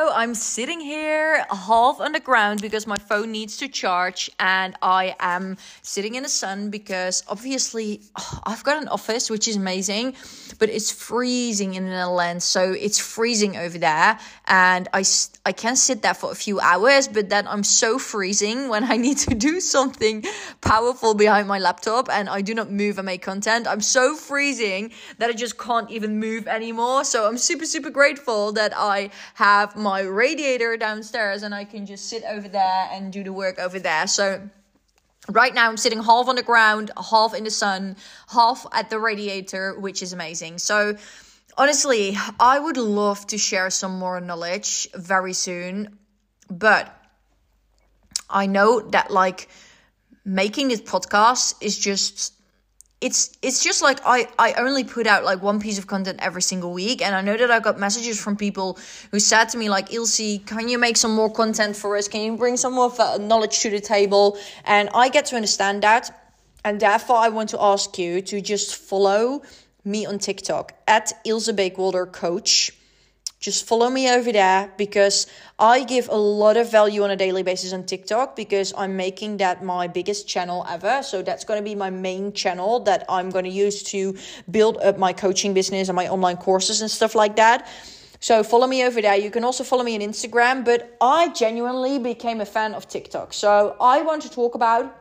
Hello, I'm sitting here half on the ground because my phone needs to charge, and I am sitting in the sun because obviously oh, I've got an office which is amazing, but it's freezing in the Netherlands, so it's freezing over there, and I I can sit there for a few hours, but then I'm so freezing when I need to do something powerful behind my laptop, and I do not move and make content. I'm so freezing that I just can't even move anymore. So I'm super super grateful that I have my radiator downstairs and I can just sit over there and do the work over there. So right now I'm sitting half on the ground, half in the sun, half at the radiator, which is amazing. So honestly, I would love to share some more knowledge very soon, but I know that like making this podcast is just it's it's just like I I only put out like one piece of content every single week, and I know that I got messages from people who said to me like, Ilse, can you make some more content for us? Can you bring some more knowledge to the table? And I get to understand that, and therefore I want to ask you to just follow me on TikTok at Ilse Beekwilder Coach just follow me over there because I give a lot of value on a daily basis on TikTok because I'm making that my biggest channel ever. So that's going to be my main channel that I'm going to use to build up my coaching business and my online courses and stuff like that. So follow me over there. You can also follow me on Instagram, but I genuinely became a fan of TikTok. So I want to talk about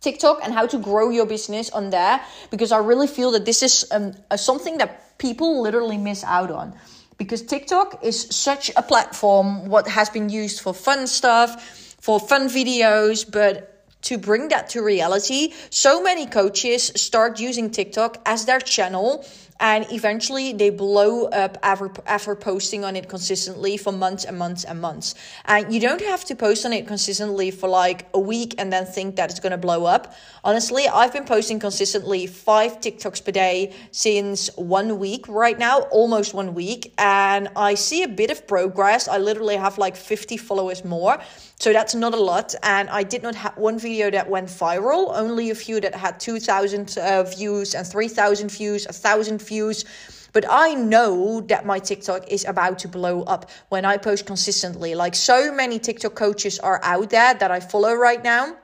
TikTok and how to grow your business on there because I really feel that this is um, something that people literally miss out on because TikTok is such a platform what has been used for fun stuff, for fun videos, but to bring that to reality, so many coaches start using TikTok as their channel and eventually they blow up after, after posting on it consistently for months and months and months. And you don't have to post on it consistently for like a week and then think that it's going to blow up. Honestly, I've been posting consistently five TikToks per day since one week right now, almost one week. And I see a bit of progress. I literally have like 50 followers more. So that's not a lot. And I did not have one video that went viral, only a few that had 2,000 uh, views and 3,000 views, 1,000 views. But I know that my TikTok is about to blow up when I post consistently. Like so many TikTok coaches are out there that I follow right now.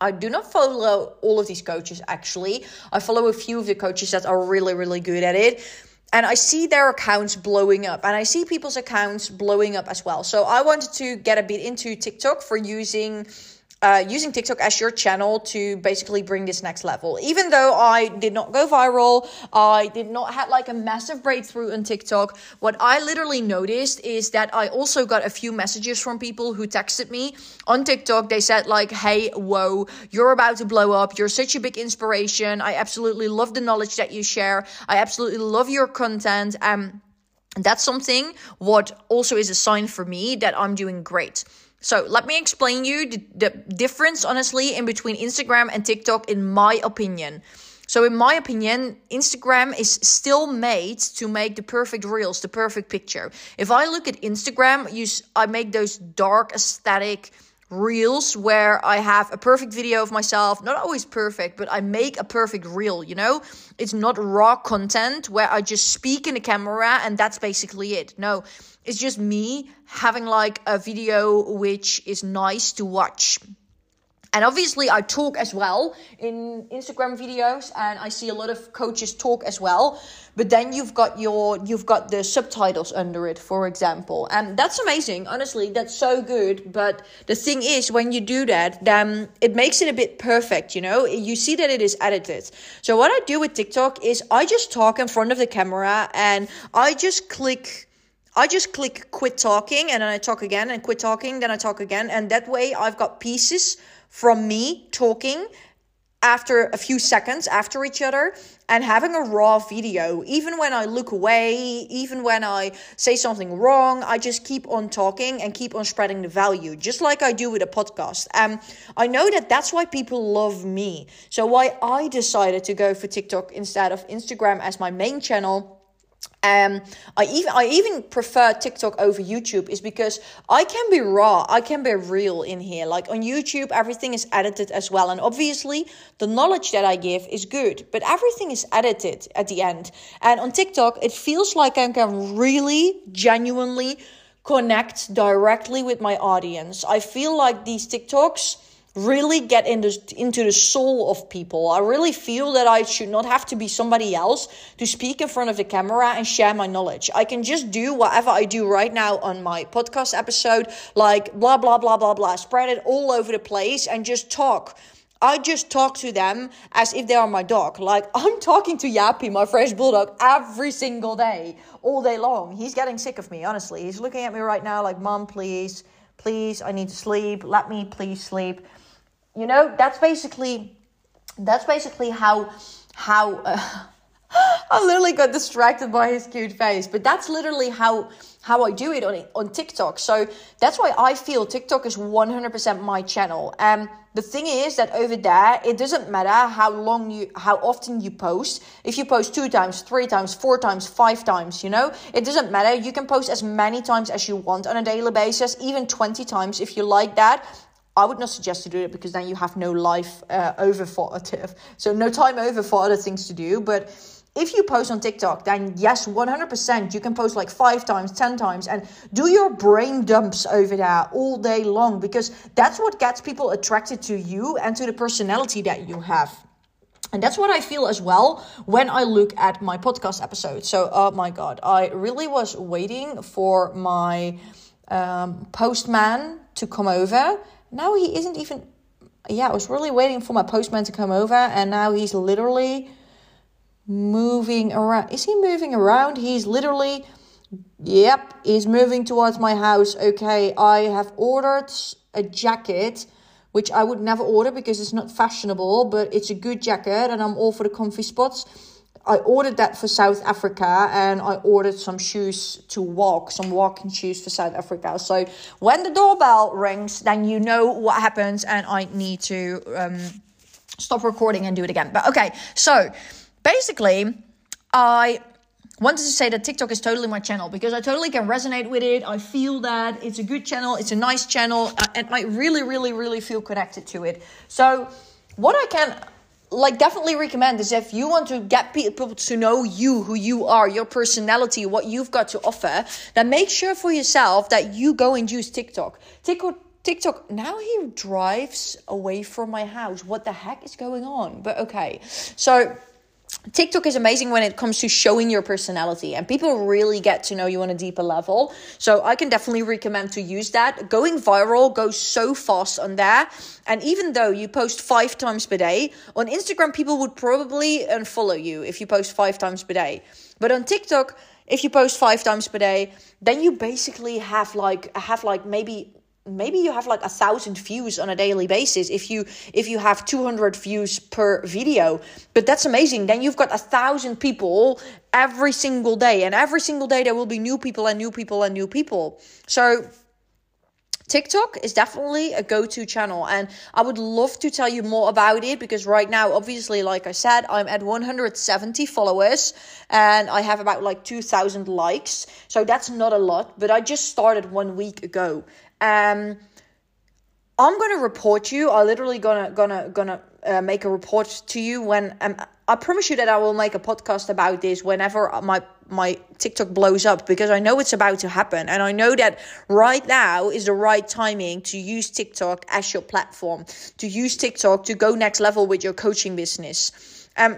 I do not follow all of these coaches actually. I follow a few of the coaches that are really, really good at it and I see their accounts blowing up and I see people's accounts blowing up as well. So I wanted to get a bit into TikTok for using uh, using TikTok as your channel to basically bring this next level. Even though I did not go viral, I did not have like a massive breakthrough on TikTok. What I literally noticed is that I also got a few messages from people who texted me on TikTok. They said like, "Hey, whoa, you're about to blow up. You're such a big inspiration. I absolutely love the knowledge that you share. I absolutely love your content." Um, that's something what also is a sign for me that I'm doing great. So let me explain you the, the difference, honestly, in between Instagram and TikTok, in my opinion. So, in my opinion, Instagram is still made to make the perfect reels, the perfect picture. If I look at Instagram, you, I make those dark aesthetic reels where I have a perfect video of myself, not always perfect, but I make a perfect reel, you know? It's not raw content where I just speak in the camera and that's basically it. No, it's just me having like a video which is nice to watch. And obviously, I talk as well in Instagram videos, and I see a lot of coaches talk as well. But then you've got your you've got the subtitles under it, for example, and that's amazing. Honestly, that's so good. But the thing is, when you do that, then it makes it a bit perfect. You know, you see that it is edited. So what I do with TikTok is I just talk in front of the camera, and I just click I just click quit talking and then I talk again and quit talking, then I talk again. And that way I've got pieces from me talking after a few seconds after each other and having a raw video. Even when I look away, even when I say something wrong, I just keep on talking and keep on spreading the value, just like I do with a podcast. Um, I know that that's why people love me. So, why I decided to go for TikTok instead of Instagram as my main channel um, I even I even prefer TikTok over YouTube is because I can be raw, I can be real in here. Like on YouTube, everything is edited as well, and obviously the knowledge that I give is good, but everything is edited at the end. And on TikTok, it feels like I can really genuinely connect directly with my audience. I feel like these TikToks really get into, into the soul of people. I really feel that I should not have to be somebody else to speak in front of the camera and share my knowledge. I can just do whatever I do right now on my podcast episode, like blah, blah, blah, blah, blah, spread it all over the place and just talk. I just talk to them as if they are my dog. Like I'm talking to Yappy, my French bulldog, every single day, all day long. He's getting sick of me, honestly. He's looking at me right now like, Mom, please, please, I need to sleep. Let me please sleep. You know, that's basically that's basically how how uh, I literally got distracted by his cute face, but that's literally how how I do it on on TikTok. So that's why I feel TikTok is 100% my channel. Um the thing is that over there it doesn't matter how long you how often you post. If you post 2 times, 3 times, 4 times, 5 times, you know? It doesn't matter. You can post as many times as you want on a daily basis, even 20 times if you like that. I would not suggest to do it because then you have no life uh, over for so no time over for other things to do. But if you post on TikTok, then yes, 100% you can post like five times, 10 times, and do your brain dumps over there all day long because that's what gets people attracted to you and to the personality that you have. And that's what I feel as well when I look at my podcast episode. So, oh my God, I really was waiting for my um, postman to come over now he isn't even. Yeah, I was really waiting for my postman to come over, and now he's literally moving around. Is he moving around? He's literally. Yep, he's moving towards my house. Okay, I have ordered a jacket, which I would never order because it's not fashionable, but it's a good jacket, and I'm all for the comfy spots. I ordered that for South Africa and I ordered some shoes to walk, some walking shoes for South Africa. So when the doorbell rings, then you know what happens and I need to um, stop recording and do it again. But okay, so basically, I wanted to say that TikTok is totally my channel because I totally can resonate with it. I feel that it's a good channel, it's a nice channel, and I really, really, really feel connected to it. So, what I can like definitely recommend is if you want to get people to know you who you are your personality what you've got to offer then make sure for yourself that you go and use tiktok tiktok TikTok, now he drives away from my house. What the heck is going on? But okay. So TikTok is amazing when it comes to showing your personality, and people really get to know you on a deeper level. So, I can definitely recommend to use that. Going viral goes so fast on there. And even though you post five times per day, on Instagram, people would probably unfollow you if you post five times per day. But on TikTok, if you post five times per day, then you basically have like have like maybe maybe you have like a thousand views on a daily basis if you if you have 200 views per video. But that's amazing. Then you've got a thousand people every single day and every single day there will be new people and new people and new people. So TikTok is definitely a go to channel, and I would love to tell you more about it because right now, obviously, like I said, I'm at 170 followers and I have about like 2,000 likes. So that's not a lot, but I just started one week ago um, I'm gonna report you. I'm literally gonna gonna gonna uh, make a report to you when um, I promise you that I will make a podcast about this whenever my my TikTok blows up because I know it's about to happen and I know that right now is the right timing to use TikTok as your platform to use TikTok to go next level with your coaching business. Um,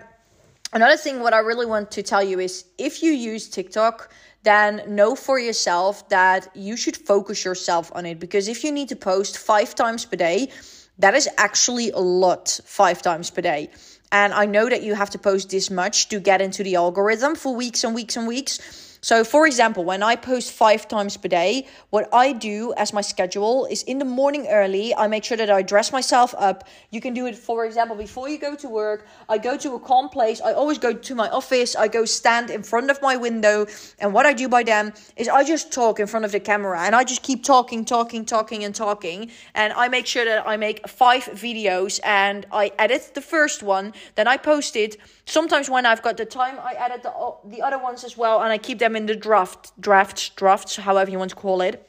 another thing what I really want to tell you is if you use TikTok then know for yourself that you should focus yourself on it because if you need to post five times per day, that is actually a lot, five times per day. And I know that you have to post this much to get into the algorithm for weeks and weeks and weeks. So, for example, when I post five times per day, what I do as my schedule is in the morning early, I make sure that I dress myself up. You can do it, for example, before you go to work. I go to a calm place. I always go to my office. I go stand in front of my window. And what I do by then is I just talk in front of the camera and I just keep talking, talking, talking, and talking. And I make sure that I make five videos and I edit the first one, then I post it. Sometimes when I've got the time, I edit the, the other ones as well and I keep them them in the draft, drafts, drafts, however you want to call it.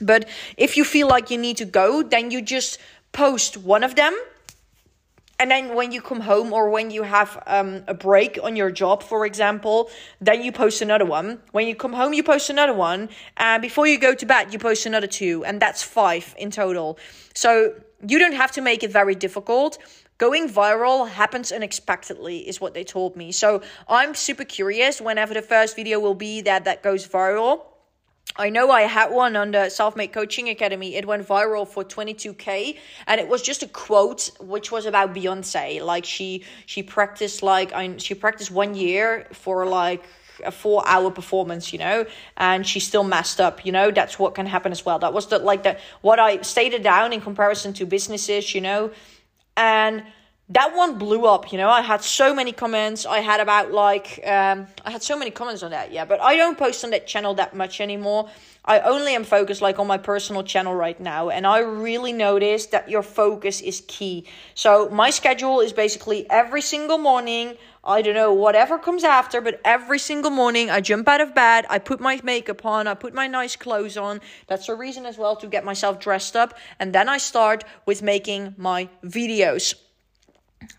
But if you feel like you need to go, then you just post one of them. And then when you come home or when you have um, a break on your job for example then you post another one. When you come home you post another one. And before you go to bed you post another two. And that's five in total. So you don't have to make it very difficult going viral happens unexpectedly is what they told me so i'm super curious whenever the first video will be that that goes viral I know I had one on the Self Made Coaching Academy. It went viral for 22k, and it was just a quote which was about Beyonce. Like she she practiced like I she practiced one year for like a four hour performance, you know, and she still messed up, you know. That's what can happen as well. That was the like the what I stated down in comparison to businesses, you know, and that one blew up you know? I had so many comments. I had about like um, i had so many comments on that yeah. But i don't post on that channel that much anymore. I only am focused like on my personal channel right now. And i really noticed that your focus is key. So my schedule is basically every single morning i don't know whatever comes after but every single morning i jump out of bed i put my makeup on i put my nice clothes on. That's a reason as well to get myself dressed up. And then i start with making my videos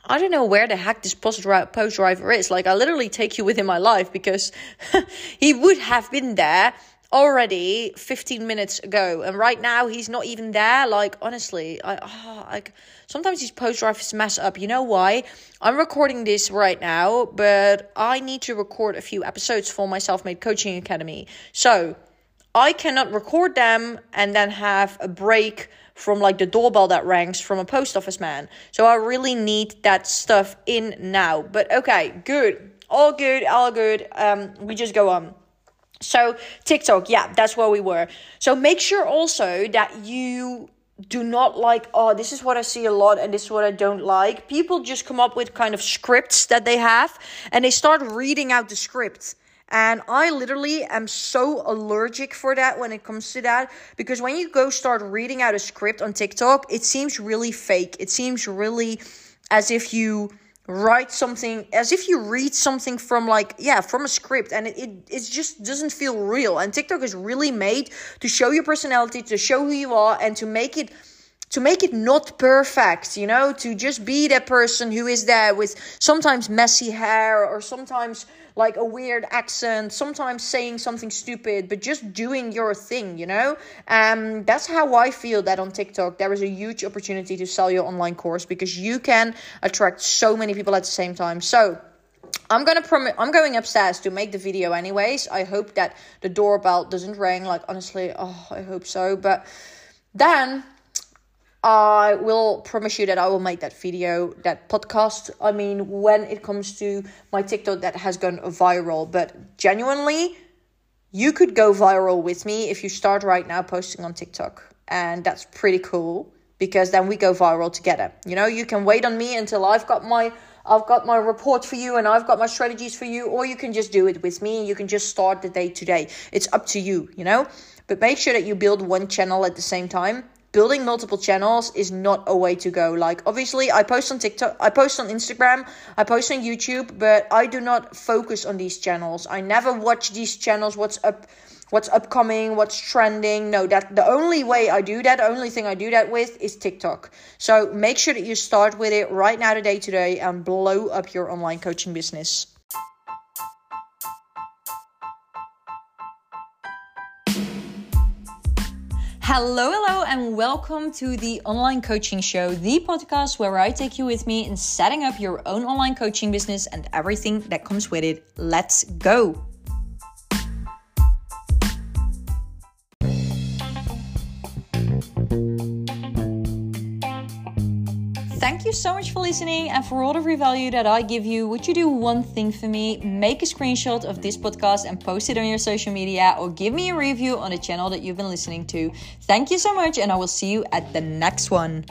I don't know where the heck this post driver is. Like, I literally take you within my life because he would have been there already 15 minutes ago. And right now, he's not even there. Like, honestly, I, oh, like, sometimes these post drivers mess up. You know why? I'm recording this right now, but I need to record a few episodes for my Self Made Coaching Academy. So, I cannot record them and then have a break from like the doorbell that rings from a post office man. So I really need that stuff in now. But okay, good. All good, all good. Um, we just go on. So TikTok, yeah, that's where we were. So make sure also that you do not like oh this is what i see a lot and this is what i don't like people just come up with kind of scripts that they have and they start reading out the script and I literally am so allergic for that when it comes to that because when you go start reading out a script on TikTok, it seems really fake. It seems really as if you write something as if you read something from like yeah from a script and it, it, it just doesn't feel real and tiktok is really made to show your personality to show who you are and to make it to make it not perfect, you know, to just be that person who is there with sometimes messy hair or sometimes like a weird accent, sometimes saying something stupid, but just doing your thing, you know? Um, that's how I feel that on TikTok there is a huge opportunity to sell your online course because you can attract so many people at the same time. So, I'm gonna prom- I'm going upstairs to make the video anyways. I hope that the doorbell doesn't ring. Like honestly, oh, I hope so. But then I will promise you that I will make that video, that podcast. I mean, when it comes to my TikTok that has gone viral, but genuinely, you could go viral with me if you start right now posting on TikTok. And that's pretty cool because then we go viral together. You know, you can wait on me until I've got my I've got my report for you and I've got my strategies for you, or you can just do it with me and you can just start the day today. It's up to you, you know? But make sure that you build one channel at the same time building multiple channels is not a way to go. Like obviously I post on TikTok, I post on Instagram, I post on YouTube, but I do not focus on these channels. I never watch these channels what's up what's upcoming, what's trending. No, that the only way I do that, the only thing I do that with is TikTok. So make sure that you start with it right now today today and blow up your online coaching business. Hello, hello, and welcome to the Online Coaching Show, the podcast where I take you with me in setting up your own online coaching business and everything that comes with it. Let's go. Thank you so much for listening and for all the value that I give you. Would you do one thing for me? Make a screenshot of this podcast and post it on your social media or give me a review on the channel that you've been listening to. Thank you so much, and I will see you at the next one.